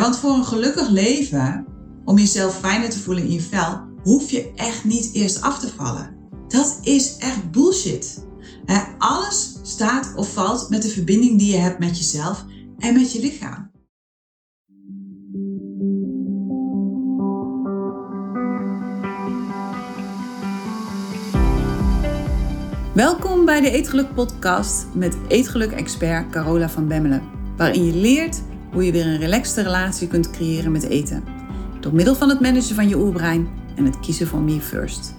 want voor een gelukkig leven, om jezelf fijner te voelen in je vel, hoef je echt niet eerst af te vallen. Dat is echt bullshit. alles staat of valt met de verbinding die je hebt met jezelf en met je lichaam. Welkom bij de Eetgeluk Podcast met Eetgeluk-expert Carola van Bemmelen, waarin je leert hoe je weer een relaxte relatie kunt creëren met eten. Door middel van het managen van je oerbrein en het kiezen van me first.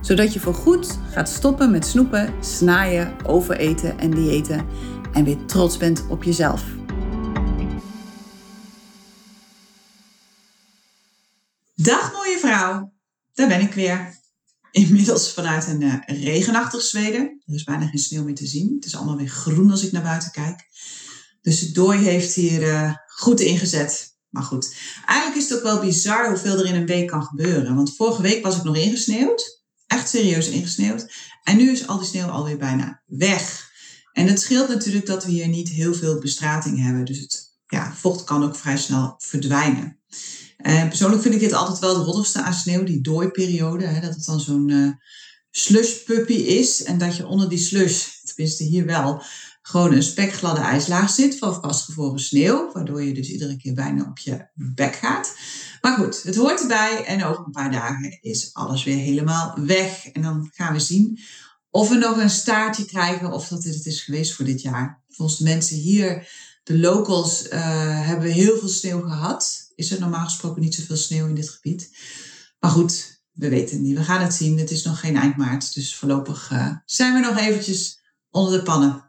Zodat je voorgoed gaat stoppen met snoepen, snaaien, overeten en diëten en weer trots bent op jezelf. Dag mooie vrouw, daar ben ik weer. Inmiddels vanuit een uh, regenachtig Zweden. Er is bijna geen sneeuw meer te zien. Het is allemaal weer groen als ik naar buiten kijk. Dus de dooi heeft hier uh, goed ingezet. Maar goed, eigenlijk is het ook wel bizar hoeveel er in een week kan gebeuren. Want vorige week was ik nog ingesneeuwd. Echt serieus ingesneeuwd. En nu is al die sneeuw alweer bijna weg. En het scheelt natuurlijk dat we hier niet heel veel bestrating hebben. Dus het ja, vocht kan ook vrij snel verdwijnen. Uh, persoonlijk vind ik dit altijd wel het rottigste aan sneeuw, die dooiperiode. Hè, dat het dan zo'n uh, slushpuppy is. En dat je onder die slush, tenminste hier wel, gewoon een spekgladde ijslaag zit van vastgevroren sneeuw. Waardoor je dus iedere keer bijna op je bek gaat. Maar goed, het hoort erbij. En over een paar dagen is alles weer helemaal weg. En dan gaan we zien of we nog een staartje krijgen of dat het is geweest voor dit jaar. Volgens de mensen hier, de locals, uh, hebben heel veel sneeuw gehad. Is er normaal gesproken niet zoveel sneeuw in dit gebied. Maar goed, we weten het niet. We gaan het zien. Het is nog geen eind maart. Dus voorlopig uh, zijn we nog eventjes onder de pannen.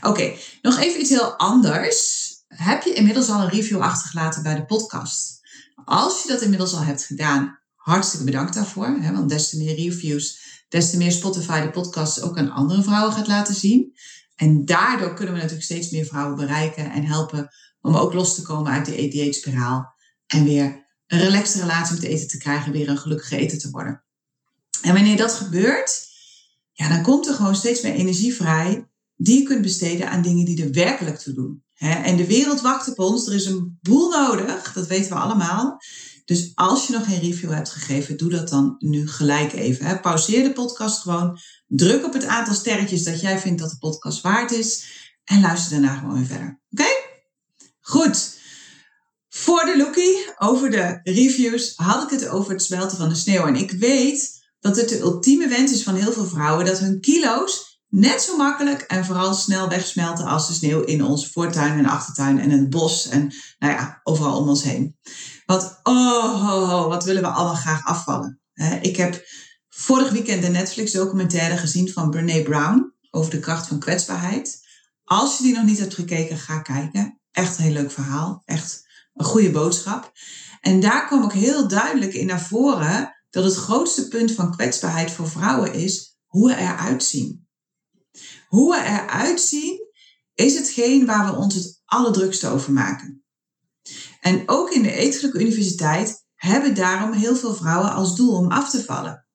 Oké, nog even iets heel anders. Heb je inmiddels al een review achtergelaten bij de podcast? Als je dat inmiddels al hebt gedaan, hartstikke bedankt daarvoor. Hè, want des te meer reviews, des te meer Spotify de podcast ook aan andere vrouwen gaat laten zien. En daardoor kunnen we natuurlijk steeds meer vrouwen bereiken en helpen om ook los te komen uit de ADH-spiraal. En weer een relaxte relatie met eten te krijgen, weer een gelukkige eten te worden. En wanneer dat gebeurt, ja, dan komt er gewoon steeds meer energie vrij die je kunt besteden aan dingen die er werkelijk toe doen. En de wereld wacht op ons. Er is een boel nodig. Dat weten we allemaal. Dus als je nog geen review hebt gegeven, doe dat dan nu gelijk even. Pauzeer de podcast gewoon. Druk op het aantal sterretjes dat jij vindt dat de podcast waard is. En luister daarna gewoon weer verder. Oké? Goed. Voor de lookie, over de reviews, had ik het over het smelten van de sneeuw. En ik weet dat het de ultieme wens is van heel veel vrouwen dat hun kilo's net zo makkelijk en vooral snel wegsmelten als de sneeuw in onze voortuin en achtertuin en het bos en nou ja, overal om ons heen. Want oh, wat willen we allemaal graag afvallen. ik heb vorig weekend de Netflix documentaire gezien van Brene Brown over de kracht van kwetsbaarheid. Als je die nog niet hebt gekeken, ga kijken. Echt een heel leuk verhaal. Echt een goede boodschap. En daar kwam ook heel duidelijk in naar voren dat het grootste punt van kwetsbaarheid voor vrouwen is hoe we eruit zien. Hoe we eruit zien is hetgeen waar we ons het allerdrukste over maken. En ook in de Eetgelijke Universiteit hebben daarom heel veel vrouwen als doel om af te vallen.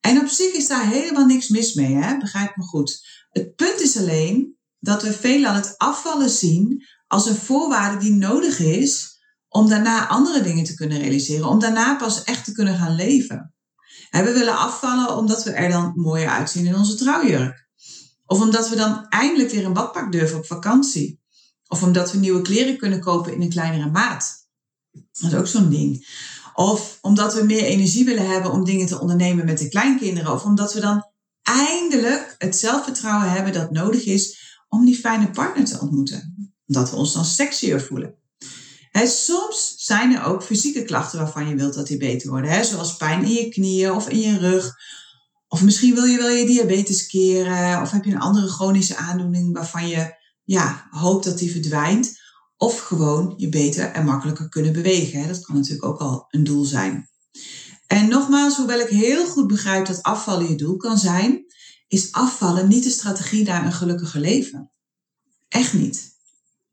En op zich is daar helemaal niks mis mee, hè? begrijp me goed. Het punt is alleen dat we veelal het afvallen zien als een voorwaarde die nodig is om daarna andere dingen te kunnen realiseren, om daarna pas echt te kunnen gaan leven. we willen afvallen omdat we er dan mooier uitzien in onze trouwjurk. Of omdat we dan eindelijk weer een badpak durven op vakantie. Of omdat we nieuwe kleren kunnen kopen in een kleinere maat. Dat is ook zo'n ding. Of omdat we meer energie willen hebben om dingen te ondernemen met de kleinkinderen. Of omdat we dan eindelijk het zelfvertrouwen hebben dat nodig is om die fijne partner te ontmoeten. Omdat we ons dan sexier voelen. soms zijn er ook fysieke klachten waarvan je wilt dat die beter worden. zoals pijn in je knieën of in je rug of misschien wil je wel je diabetes keren. Of heb je een andere chronische aandoening waarvan je ja, hoopt dat die verdwijnt. Of gewoon je beter en makkelijker kunnen bewegen. Dat kan natuurlijk ook al een doel zijn. En nogmaals, hoewel ik heel goed begrijp dat afvallen je doel kan zijn, is afvallen niet de strategie naar een gelukkiger leven. Echt niet.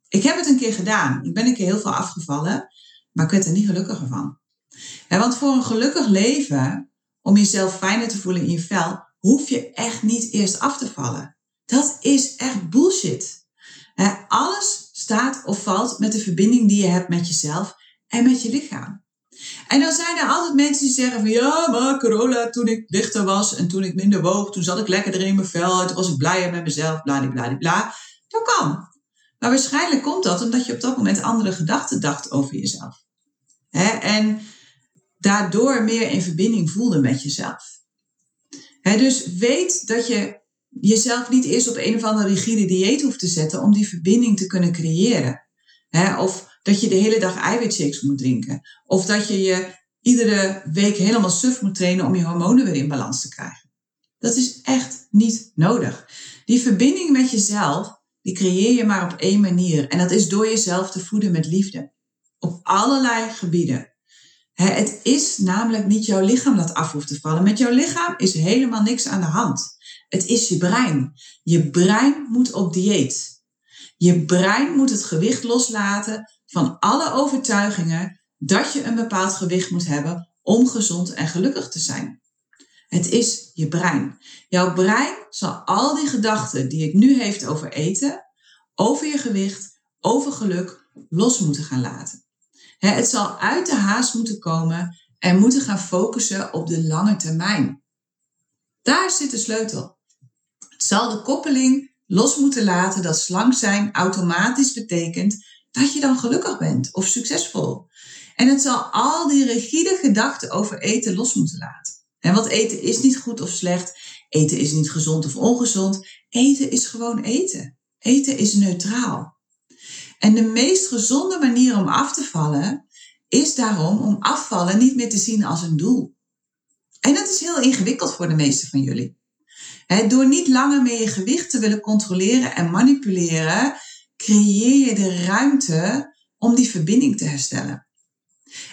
Ik heb het een keer gedaan. Ik ben een keer heel veel afgevallen, maar ik werd er niet gelukkiger van. want voor een gelukkig leven om jezelf fijner te voelen in je vel, hoef je echt niet eerst af te vallen. Dat is echt bullshit. alles staat of valt met de verbinding die je hebt met jezelf en met je lichaam. En dan zijn er altijd mensen die zeggen van ja, maar corona, toen ik lichter was en toen ik minder woog, toen zat ik lekkerder in mijn vel, toen was ik blijer met mezelf, bla. Dat kan. Maar waarschijnlijk komt dat omdat je op dat moment andere gedachten dacht over jezelf. En daardoor meer in verbinding voelde met jezelf. dus weet dat je jezelf niet eerst op een of andere rigide dieet hoeft te zetten om die verbinding te kunnen creëren. of dat je de hele dag eiwitshakes moet drinken. Of dat je je iedere week helemaal suf moet trainen om je hormonen weer in balans te krijgen. Dat is echt niet nodig. Die verbinding met jezelf, die creëer je maar op één manier. En dat is door jezelf te voeden met liefde. Op allerlei gebieden. Het is namelijk niet jouw lichaam dat af hoeft te vallen. Met jouw lichaam is helemaal niks aan de hand. Het is je brein. Je brein moet op dieet. Je brein moet het gewicht loslaten van alle overtuigingen dat je een bepaald gewicht moet hebben om gezond en gelukkig te zijn. Het is je brein. Jouw brein zal al die gedachten die het nu heeft over eten, over je gewicht, over geluk, los moeten gaan laten. Het zal uit de haast moeten komen en moeten gaan focussen op de lange termijn. Daar zit de sleutel. Het zal de koppeling los moeten laten dat slank zijn automatisch betekent dat je dan gelukkig bent of succesvol. En het zal al die rigide gedachten over eten los moeten laten. En wat eten is niet goed of slecht. Eten is niet gezond of ongezond. Eten is gewoon eten. Eten is neutraal. En de meest gezonde manier om af te vallen is daarom om afvallen niet meer te zien als een doel. En dat is heel ingewikkeld voor de meeste van jullie. door niet langer meer je gewicht te willen controleren en manipuleren, creëer je de ruimte om die verbinding te herstellen.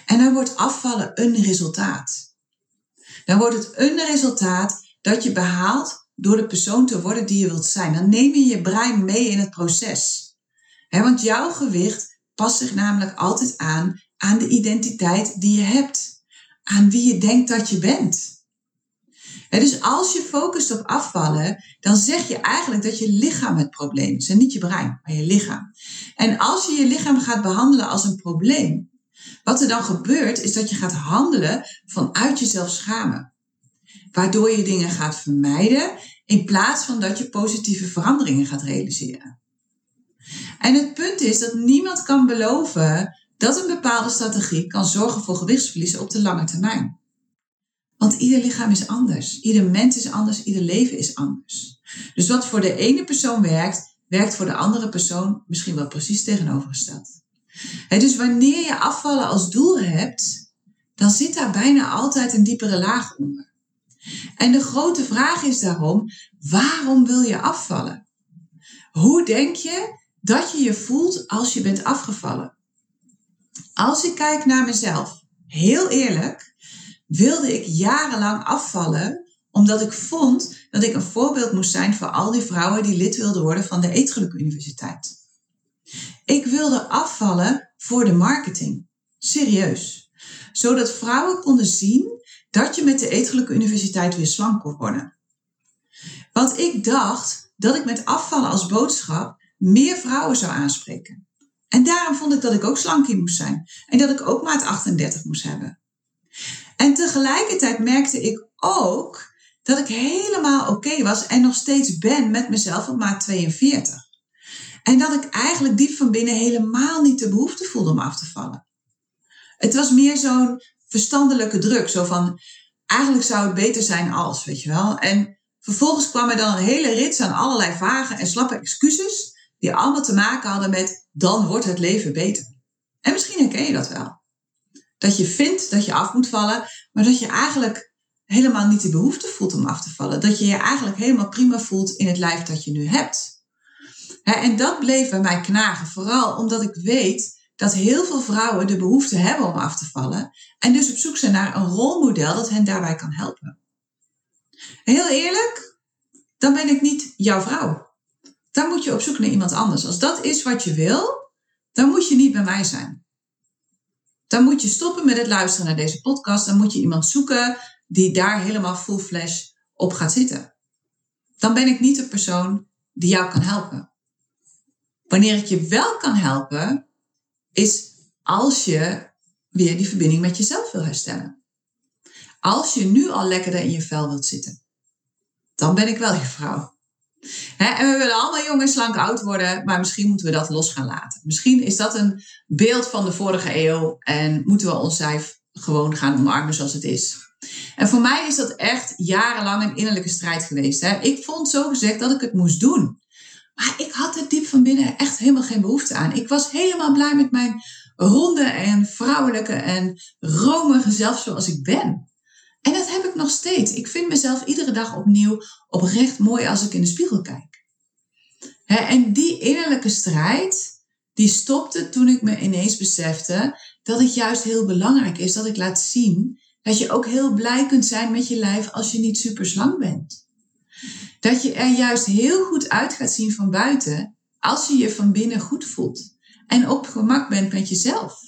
En dan wordt afvallen een resultaat. Dan wordt het een resultaat dat je behaalt door de persoon te worden die je wilt zijn. Dan neem je je brein mee in het proces. Want jouw gewicht past zich namelijk altijd aan aan de identiteit die je hebt. Aan wie je denkt dat je bent dus als je focust op afvallen, dan zeg je eigenlijk dat je lichaam het probleem is. En niet je brein, maar je lichaam. En als je je lichaam gaat behandelen als een probleem, wat er dan gebeurt, is dat je gaat handelen vanuit jezelf schamen. Waardoor je dingen gaat vermijden, in plaats van dat je positieve veranderingen gaat realiseren. En het punt is dat niemand kan beloven dat een bepaalde strategie kan zorgen voor gewichtsverlies op de lange termijn. Want ieder lichaam is anders. Ieder mens is anders. Ieder leven is anders. Dus wat voor de ene persoon werkt, werkt voor de andere persoon misschien wel precies tegenovergesteld. dus wanneer je afvallen als doel hebt, dan zit daar bijna altijd een diepere laag onder. En de grote vraag is daarom, waarom wil je afvallen? Hoe denk je dat je je voelt als je bent afgevallen? Als ik kijk naar mezelf, heel eerlijk, wilde ik jarenlang afvallen, omdat ik vond dat ik een voorbeeld moest zijn voor al die vrouwen die lid wilden worden van de Eetgeluk Universiteit. Ik wilde afvallen voor de marketing. Serieus. Zodat vrouwen konden zien dat je met de Eetgeluk Universiteit weer slank kon worden. Want ik dacht dat ik met afvallen als boodschap meer vrouwen zou aanspreken. En daarom vond ik dat ik ook slank in moest zijn. En dat ik ook maat 38 moest hebben. En tegelijkertijd merkte ik ook dat ik helemaal oké was en nog steeds ben met mezelf op maat 42. En dat ik eigenlijk diep van binnen helemaal niet de behoefte voelde om af te vallen. Het was meer zo'n verstandelijke druk, zo van eigenlijk zou het beter zijn als, weet je wel. En vervolgens kwam er dan een hele rits aan allerlei vage en slappe excuses, die allemaal te maken hadden met dan wordt het leven beter. En misschien herken je dat wel dat je vindt dat je af moet vallen, maar dat je eigenlijk helemaal niet de behoefte voelt om af te vallen. Dat je je eigenlijk helemaal prima voelt in het lijf dat je nu hebt. en dat bleef bij mij knagen, vooral omdat ik weet dat heel veel vrouwen de behoefte hebben om af te vallen en dus op zoek zijn naar een rolmodel dat hen daarbij kan helpen. heel eerlijk, dan ben ik niet jouw vrouw. Dan moet je op zoek naar iemand anders. Als dat is wat je wil, dan moet je niet bij mij zijn dan moet je stoppen met het luisteren naar deze podcast. Dan moet je iemand zoeken die daar helemaal full flash op gaat zitten. Dan ben ik niet de persoon die jou kan helpen. Wanneer ik je wel kan helpen, is als je weer die verbinding met jezelf wil herstellen. Als je nu al lekkerder in je vel wilt zitten, dan ben ik wel je vrouw. En we willen allemaal jong en slank oud worden, maar misschien moeten we dat los gaan laten. Misschien is dat een beeld van de vorige eeuw en moeten we ons lijf gewoon gaan omarmen zoals het is. En voor mij is dat echt jarenlang een innerlijke strijd geweest. Ik vond zo gezegd dat ik het moest doen. Maar ik had er diep van binnen echt helemaal geen behoefte aan. Ik was helemaal blij met mijn ronde en vrouwelijke en romige zelf zoals ik ben. En dat heb ik nog steeds. Ik vind mezelf iedere dag opnieuw oprecht mooi als ik in de spiegel kijk. en die innerlijke strijd, die stopte toen ik me ineens besefte dat het juist heel belangrijk is dat ik laat zien dat je ook heel blij kunt zijn met je lijf als je niet super slank bent. Dat je er juist heel goed uit gaat zien van buiten als je je van binnen goed voelt en op gemak bent met jezelf.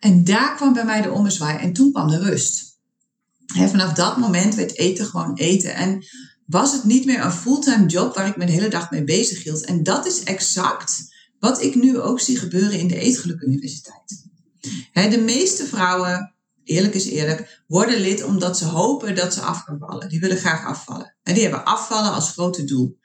En daar kwam bij mij de ommezwaai en toen kwam de rust. Vanaf dat moment werd eten gewoon eten en was het niet meer een fulltime job waar ik me de hele dag mee bezig hield. En dat is exact wat ik nu ook zie gebeuren in de Eetgeluk Universiteit. de meeste vrouwen eerlijk is eerlijk, worden lid omdat ze hopen dat ze af kunnen vallen. Die willen graag afvallen. En die hebben afvallen als grote doel.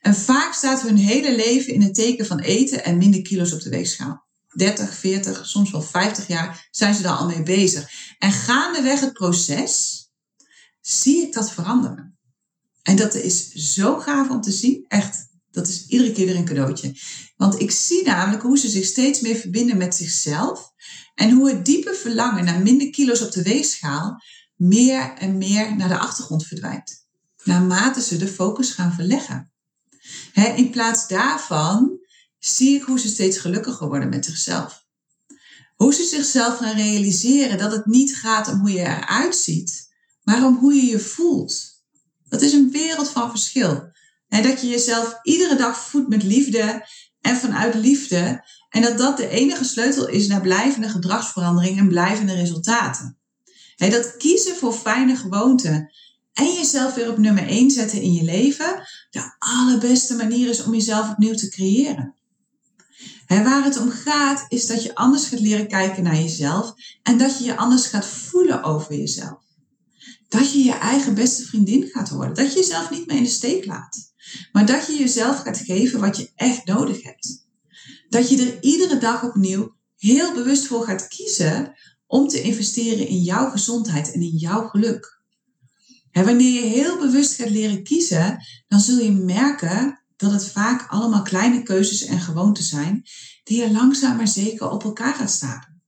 En vaak staat hun hele leven in het teken van eten en minder kilo's op de weegschaal. 30, 40, soms wel 50 jaar zijn ze daar al mee bezig. En gaandeweg het proces zie ik dat veranderen. En dat is zo gaaf om te zien. Echt, dat is iedere keer weer een cadeautje. Want ik zie namelijk hoe ze zich steeds meer verbinden met zichzelf. En hoe het diepe verlangen naar minder kilo's op de weegschaal meer en meer naar de achtergrond verdwijnt. Naarmate ze de focus gaan verleggen. in plaats daarvan zie ik hoe ze steeds gelukkiger worden met zichzelf. Hoe ze zichzelf gaan realiseren dat het niet gaat om hoe je eruit ziet, maar om hoe je je voelt. Dat is een wereld van verschil. En dat je jezelf iedere dag voedt met liefde en vanuit liefde en dat dat de enige sleutel is naar blijvende gedragsverandering en blijvende resultaten. dat kiezen voor fijne gewoonten en jezelf weer op nummer 1 zetten in je leven de allerbeste manier is om jezelf opnieuw te creëren. Waar het om gaat is dat je anders gaat leren kijken naar jezelf en dat je je anders gaat voelen over jezelf. Dat je je eigen beste vriendin gaat worden. Dat je jezelf niet meer in de steek laat. Maar dat je jezelf gaat geven wat je echt nodig hebt dat je er iedere dag opnieuw heel bewust voor gaat kiezen om te investeren in jouw gezondheid en in jouw geluk. En wanneer je heel bewust gaat leren kiezen, dan zul je merken dat het vaak allemaal kleine keuzes en gewoonten zijn die je langzaam maar zeker op elkaar gaat stapelen.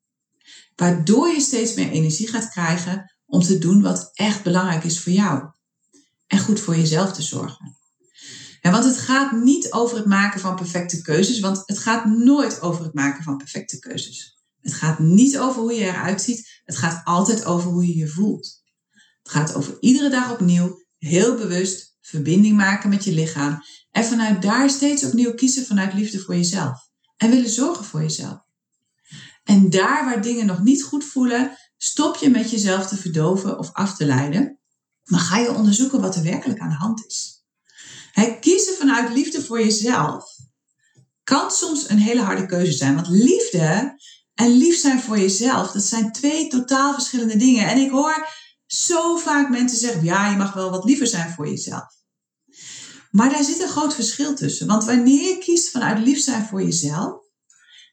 Waardoor je steeds meer energie gaat krijgen om te doen wat echt belangrijk is voor jou. En goed voor jezelf te zorgen. Want het gaat niet over het maken van perfecte keuzes, want het gaat nooit over het maken van perfecte keuzes. Het gaat niet over hoe je eruit ziet, het gaat altijd over hoe je je voelt. Het gaat over iedere dag opnieuw, heel bewust, verbinding maken met je lichaam en vanuit daar steeds opnieuw kiezen vanuit liefde voor jezelf en willen zorgen voor jezelf. En daar waar dingen nog niet goed voelen, stop je met jezelf te verdoven of af te leiden, maar ga je onderzoeken wat er werkelijk aan de hand is. Kiezen vanuit liefde voor jezelf kan soms een hele harde keuze zijn. Want liefde en lief zijn voor jezelf, dat zijn twee totaal verschillende dingen. En ik hoor zo vaak mensen zeggen, ja, je mag wel wat liever zijn voor jezelf. Maar daar zit een groot verschil tussen. Want wanneer je kiest vanuit lief zijn voor jezelf,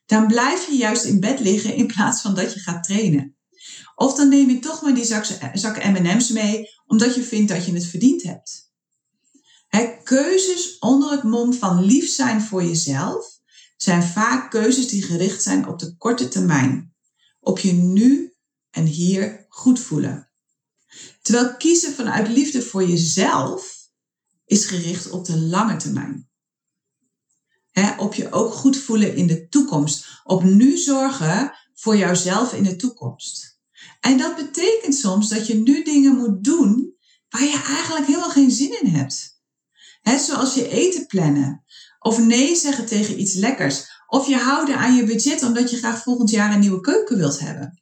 dan blijf je juist in bed liggen in plaats van dat je gaat trainen. Of dan neem je toch maar die zakken M&M's mee, omdat je vindt dat je het verdiend hebt keuzes onder het mom van lief zijn voor jezelf zijn vaak keuzes die gericht zijn op de korte termijn. Op je nu en hier goed voelen. Terwijl kiezen vanuit liefde voor jezelf is gericht op de lange termijn. op je ook goed voelen in de toekomst. Op nu zorgen voor jouzelf in de toekomst. En dat betekent soms dat je nu dingen moet doen waar je eigenlijk helemaal geen zin in hebt. He, zoals je eten plannen. Of nee zeggen tegen iets lekkers. Of je houden aan je budget omdat je graag volgend jaar een nieuwe keuken wilt hebben.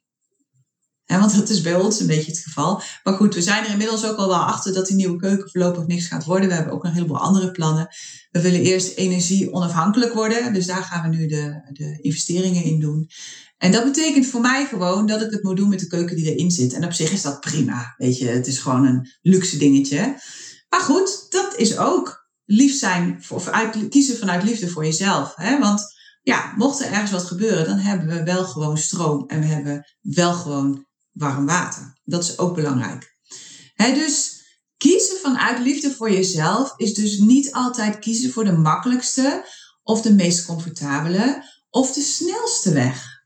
Want dat is bij ons een beetje het geval. Maar goed, we zijn er inmiddels ook al wel achter dat die nieuwe keuken voorlopig niks gaat worden. We hebben ook een heleboel andere plannen. We willen eerst energie onafhankelijk worden. Dus daar gaan we nu de, de investeringen in doen. En dat betekent voor mij gewoon dat ik het moet doen met de keuken die erin zit. En op zich is dat prima. Weet je, het is gewoon een luxe dingetje. Maar goed, dat is ook lief zijn of uit, kiezen vanuit liefde voor jezelf. Hè? Want ja, mocht er ergens wat gebeuren, dan hebben we wel gewoon stroom en we hebben wel gewoon warm water. Dat is ook belangrijk. Dus kiezen vanuit liefde voor jezelf is dus niet altijd kiezen voor de makkelijkste of de meest comfortabele of de snelste weg.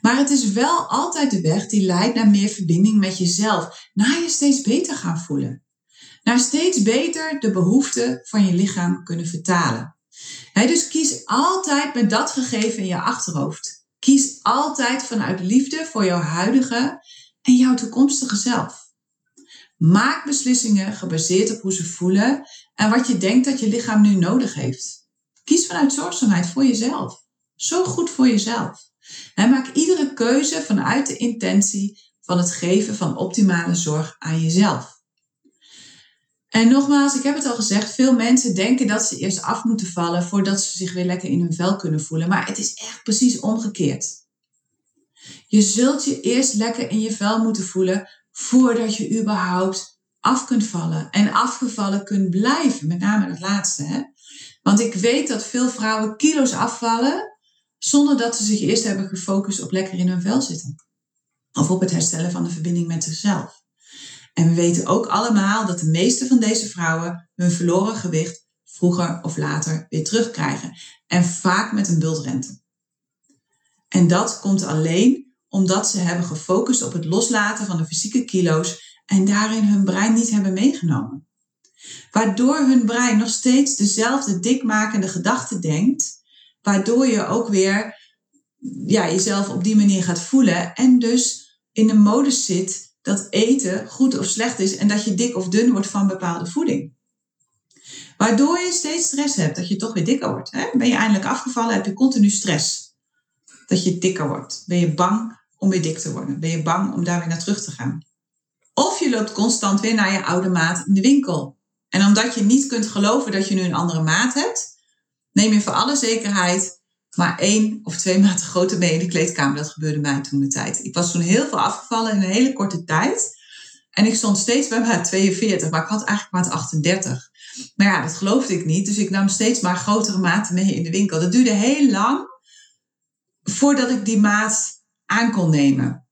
Maar het is wel altijd de weg die leidt naar meer verbinding met jezelf, naar je steeds beter gaan voelen. Naar steeds beter de behoeften van je lichaam kunnen vertalen. dus kies altijd met dat gegeven in je achterhoofd. Kies altijd vanuit liefde voor jouw huidige en jouw toekomstige zelf. Maak beslissingen gebaseerd op hoe ze voelen en wat je denkt dat je lichaam nu nodig heeft. Kies vanuit zorgzaamheid voor jezelf. Zo goed voor jezelf. En maak iedere keuze vanuit de intentie van het geven van optimale zorg aan jezelf. En nogmaals, ik heb het al gezegd, veel mensen denken dat ze eerst af moeten vallen voordat ze zich weer lekker in hun vel kunnen voelen. Maar het is echt precies omgekeerd. Je zult je eerst lekker in je vel moeten voelen voordat je überhaupt af kunt vallen en afgevallen kunt blijven. Met name het laatste. Hè? Want ik weet dat veel vrouwen kilo's afvallen zonder dat ze zich eerst hebben gefocust op lekker in hun vel zitten. Of op het herstellen van de verbinding met zichzelf. En we weten ook allemaal dat de meeste van deze vrouwen hun verloren gewicht vroeger of later weer terugkrijgen. En vaak met een bultrente. En dat komt alleen omdat ze hebben gefocust op het loslaten van de fysieke kilo's en daarin hun brein niet hebben meegenomen. Waardoor hun brein nog steeds dezelfde dikmakende gedachten denkt Waardoor je ook weer ja, jezelf op die manier gaat voelen. En dus in de modus zit dat eten goed of slecht is. En dat je dik of dun wordt van bepaalde voeding. Waardoor je steeds stress hebt dat je toch weer dikker wordt. Hè? Ben je eindelijk afgevallen, heb je continu stress. Dat je dikker wordt. Ben je bang om weer dik te worden? Ben je bang om daar weer naar terug te gaan? Of je loopt constant weer naar je oude maat in de winkel. En omdat je niet kunt geloven dat je nu een andere maat hebt, neem je voor alle zekerheid maar één of twee maten groter mee in de kleedkamer. Dat gebeurde mij toen de tijd. Ik was toen heel veel afgevallen in een hele korte tijd. En ik stond steeds bij maat 42, maar ik had eigenlijk maat 38. Maar ja, dat geloofde ik niet. Dus ik nam steeds maar grotere maten mee in de winkel. Dat duurde heel lang voordat ik die maat aan kon nemen.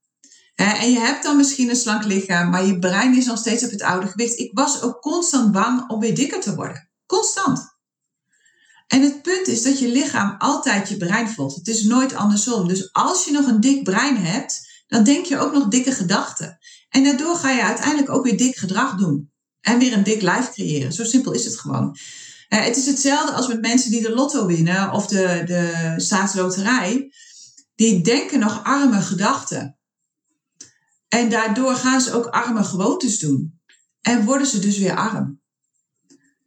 En je hebt dan misschien een slank lichaam, maar je brein is nog steeds op het oude gewicht. Ik was ook constant bang om weer dikker te worden. Constant. En het punt is dat je lichaam altijd je brein volgt. Het is nooit andersom. Dus als je nog een dik brein hebt, dan denk je ook nog dikke gedachten. En daardoor ga je uiteindelijk ook weer dik gedrag doen. En weer een dik lijf creëren. Zo simpel is het gewoon. Uh, het is hetzelfde als met mensen die de lotto winnen of de, de staatsloterij. Die denken nog arme gedachten. En daardoor gaan ze ook arme gewoontes doen. En worden ze dus weer arm.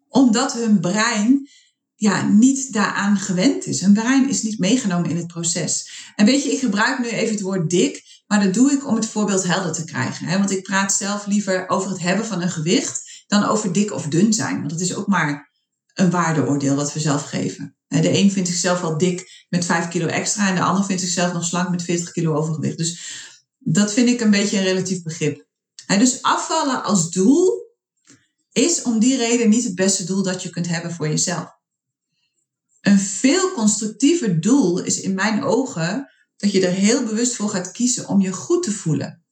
Omdat hun brein ja, niet daaraan gewend is. Een brein is niet meegenomen in het proces. En weet je, ik gebruik nu even het woord dik, maar dat doe ik om het voorbeeld helder te krijgen. Hè? Want ik praat zelf liever over het hebben van een gewicht dan over dik of dun zijn. Want dat is ook maar een waardeoordeel wat we zelf geven. De een vindt zichzelf wel dik met 5 kilo extra en de ander vindt zichzelf nog slank met 40 kilo overgewicht. Dus dat vind ik een beetje een relatief begrip. Dus afvallen als doel is om die reden niet het beste doel dat je kunt hebben voor jezelf. Een veel constructiever doel is in mijn ogen dat je er heel bewust voor gaat kiezen om je goed te voelen.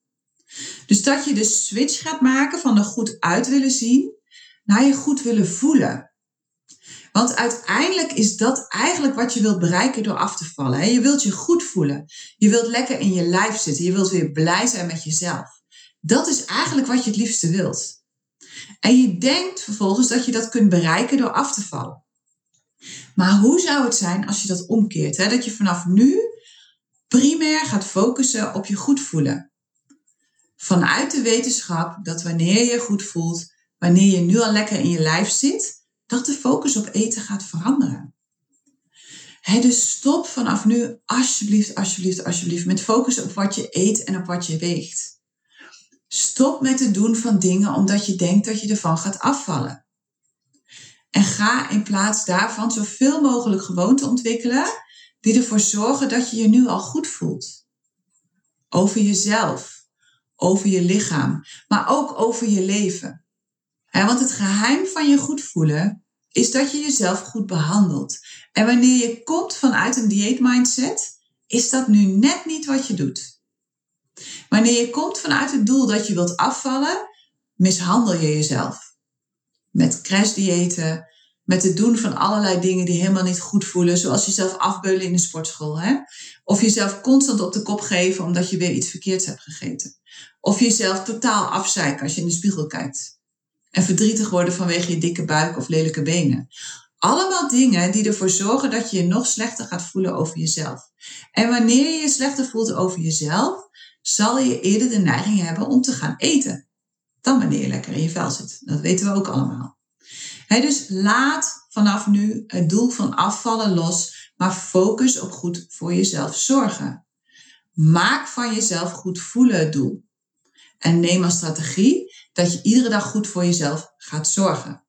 Dus dat je de switch gaat maken van er goed uit willen zien naar je goed willen voelen. Want uiteindelijk is dat eigenlijk wat je wilt bereiken door af te vallen. Je wilt je goed voelen. Je wilt lekker in je lijf zitten. Je wilt weer blij zijn met jezelf. Dat is eigenlijk wat je het liefste wilt. En je denkt vervolgens dat je dat kunt bereiken door af te vallen. Maar hoe zou het zijn als je dat omkeert? Hè? Dat je vanaf nu primair gaat focussen op je goed voelen. Vanuit de wetenschap dat wanneer je goed voelt, wanneer je nu al lekker in je lijf zit, dat de focus op eten gaat veranderen. dus stop vanaf nu alsjeblieft, alsjeblieft, alsjeblieft met focussen op wat je eet en op wat je weegt. Stop met het doen van dingen omdat je denkt dat je ervan gaat afvallen. En ga in plaats daarvan zoveel mogelijk gewoonten ontwikkelen die ervoor zorgen dat je je nu al goed voelt. Over jezelf, over je lichaam, maar ook over je leven. want het geheim van je goed voelen is dat je jezelf goed behandelt. En wanneer je komt vanuit een dieetmindset, is dat nu net niet wat je doet. Wanneer je komt vanuit het doel dat je wilt afvallen, mishandel je jezelf. Met crashdiëten, met het doen van allerlei dingen die helemaal niet goed voelen, zoals jezelf afbeulen in de sportschool. Hè? Of jezelf constant op de kop geven omdat je weer iets verkeerds hebt gegeten. Of jezelf totaal afzeiken als je in de spiegel kijkt. En verdrietig worden vanwege je dikke buik of lelijke benen. Allemaal dingen die ervoor zorgen dat je je nog slechter gaat voelen over jezelf. En wanneer je je slechter voelt over jezelf, zal je eerder de neiging hebben om te gaan eten. Dan wanneer je lekker in je vel zit. Dat weten we ook allemaal. dus laat vanaf nu het doel van afvallen los, maar focus op goed voor jezelf zorgen. Maak van jezelf goed voelen het doel. En neem als strategie dat je iedere dag goed voor jezelf gaat zorgen.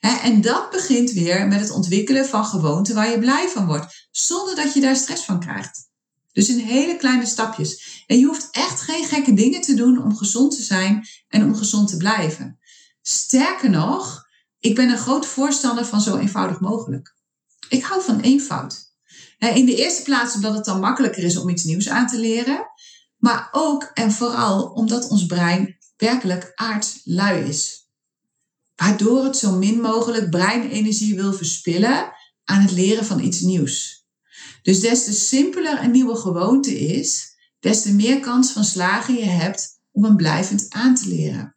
En dat begint weer met het ontwikkelen van gewoonten waar je blij van wordt, zonder dat je daar stress van krijgt. Dus in hele kleine stapjes. En je hoeft echt geen gekke dingen te doen om gezond te zijn en om gezond te blijven. Sterker nog, ik ben een groot voorstander van zo eenvoudig mogelijk. Ik hou van eenvoud. In de eerste plaats omdat het dan makkelijker is om iets nieuws aan te leren. Maar ook en vooral omdat ons brein werkelijk aardslui is. Waardoor het zo min mogelijk breinenergie wil verspillen aan het leren van iets nieuws. Dus des te simpeler een nieuwe gewoonte is, des te meer kans van slagen je hebt om een blijvend aan te leren.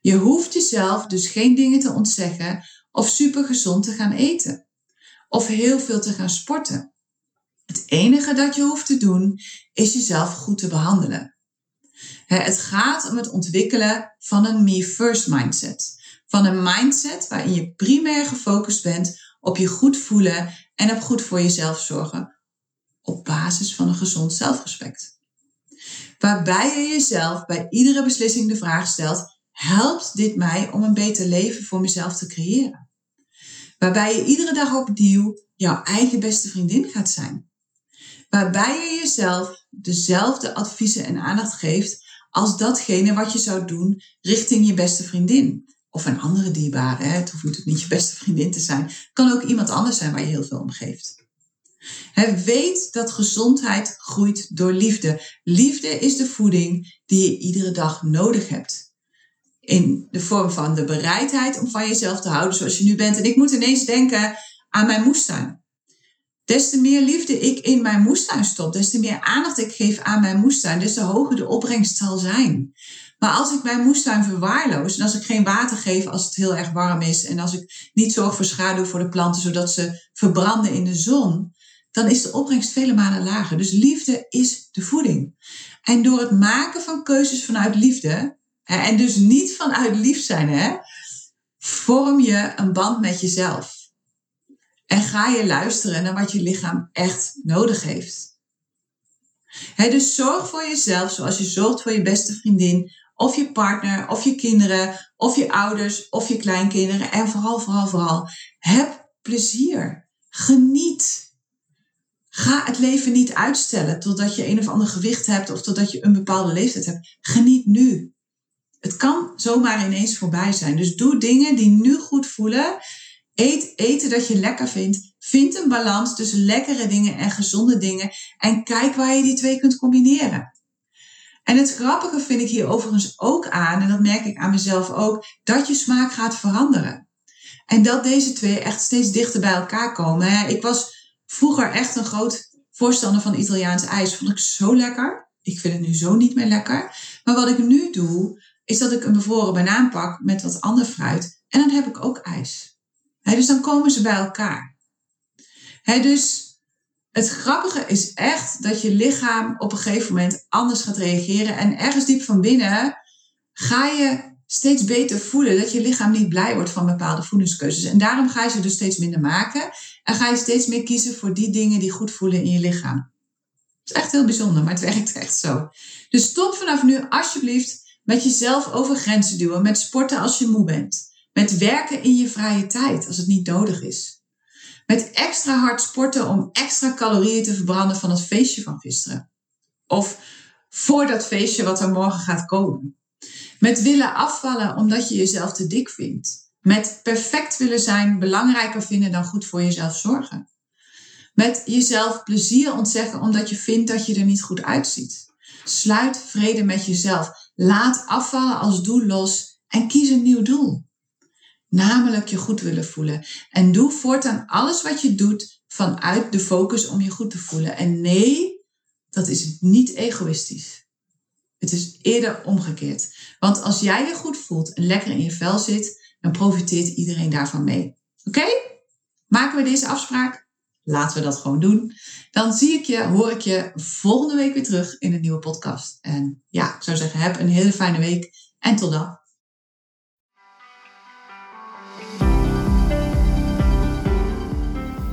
Je hoeft jezelf dus geen dingen te ontzeggen of supergezond te gaan eten. Of heel veel te gaan sporten. Het enige dat je hoeft te doen is jezelf goed te behandelen. Het gaat om het ontwikkelen van een me first mindset. Van een mindset waarin je primair gefocust bent op je goed voelen en op goed voor jezelf zorgen. Op basis van een gezond zelfrespect. Waarbij je jezelf bij iedere beslissing de vraag stelt: helpt dit mij om een beter leven voor mezelf te creëren? Waarbij je iedere dag opnieuw jouw eigen beste vriendin gaat zijn. Waarbij je jezelf dezelfde adviezen en aandacht geeft als datgene wat je zou doen richting je beste vriendin. Of een andere dierbare. Het hoeft natuurlijk niet je beste vriendin te zijn. Het kan ook iemand anders zijn waar je heel veel om geeft. weet dat gezondheid groeit door liefde. Liefde is de voeding die je iedere dag nodig hebt. In de vorm van de bereidheid om van jezelf te houden zoals je nu bent. En ik moet ineens denken aan mijn moestuin. Des te meer liefde ik in mijn moestuin stop, des te meer aandacht ik geef aan mijn moestuin, des te hoger de opbrengst zal zijn. Maar als ik mijn moestuin verwaarloos en als ik geen water geef als het heel erg warm is en als ik niet zorg voor schaduw voor de planten zodat ze verbranden in de zon, dan is de opbrengst vele malen lager. Dus liefde is de voeding. En door het maken van keuzes vanuit liefde, en dus niet vanuit lief zijn, hè, vorm je een band met jezelf. En ga je luisteren naar wat je lichaam echt nodig heeft. dus zorg voor jezelf zoals je zorgt voor je beste vriendin, of je partner, of je kinderen, of je ouders, of je kleinkinderen. En vooral, vooral, vooral, heb plezier. Geniet. Ga het leven niet uitstellen totdat je een of ander gewicht hebt of totdat je een bepaalde leeftijd hebt. Geniet nu. Het kan zomaar ineens voorbij zijn. Dus doe dingen die nu goed voelen Eet eten dat je lekker vindt. Vind een balans tussen lekkere dingen en gezonde dingen. En kijk waar je die twee kunt combineren. En het grappige vind ik hier overigens ook aan, en dat merk ik aan mezelf ook, dat je smaak gaat veranderen. En dat deze twee echt steeds dichter bij elkaar komen. Ik was vroeger echt een groot voorstander van Italiaans ijs. Vond ik zo lekker. Ik vind het nu zo niet meer lekker. Maar wat ik nu doe, is dat ik een bevroren banaan pak met wat ander fruit. En dan heb ik ook ijs dus dan komen ze bij elkaar. dus het grappige is echt dat je lichaam op een gegeven moment anders gaat reageren. En ergens diep van binnen ga je steeds beter voelen dat je lichaam niet blij wordt van bepaalde voedingskeuzes. En daarom ga je ze dus steeds minder maken. En ga je steeds meer kiezen voor die dingen die goed voelen in je lichaam. Het is echt heel bijzonder, maar het werkt echt zo. Dus stop vanaf nu alsjeblieft met jezelf over grenzen duwen. Met sporten als je moe bent. Met werken in je vrije tijd als het niet nodig is. Met extra hard sporten om extra calorieën te verbranden van het feestje van gisteren. Of voor dat feestje wat er morgen gaat komen. Met willen afvallen omdat je jezelf te dik vindt. Met perfect willen zijn belangrijker vinden dan goed voor jezelf zorgen. Met jezelf plezier ontzeggen omdat je vindt dat je er niet goed uitziet. Sluit vrede met jezelf. Laat afvallen als doel los en kies een nieuw doel. Namelijk je goed willen voelen. En doe voortaan alles wat je doet vanuit de focus om je goed te voelen. En nee, dat is niet egoïstisch. Het is eerder omgekeerd. Want als jij je goed voelt en lekker in je vel zit, dan profiteert iedereen daarvan mee. Oké? Maken we deze afspraak? Laten we dat gewoon doen. Dan zie ik je, hoor ik je volgende week weer terug in een nieuwe podcast. En ja, ik zou zeggen, heb een hele fijne week en tot dan.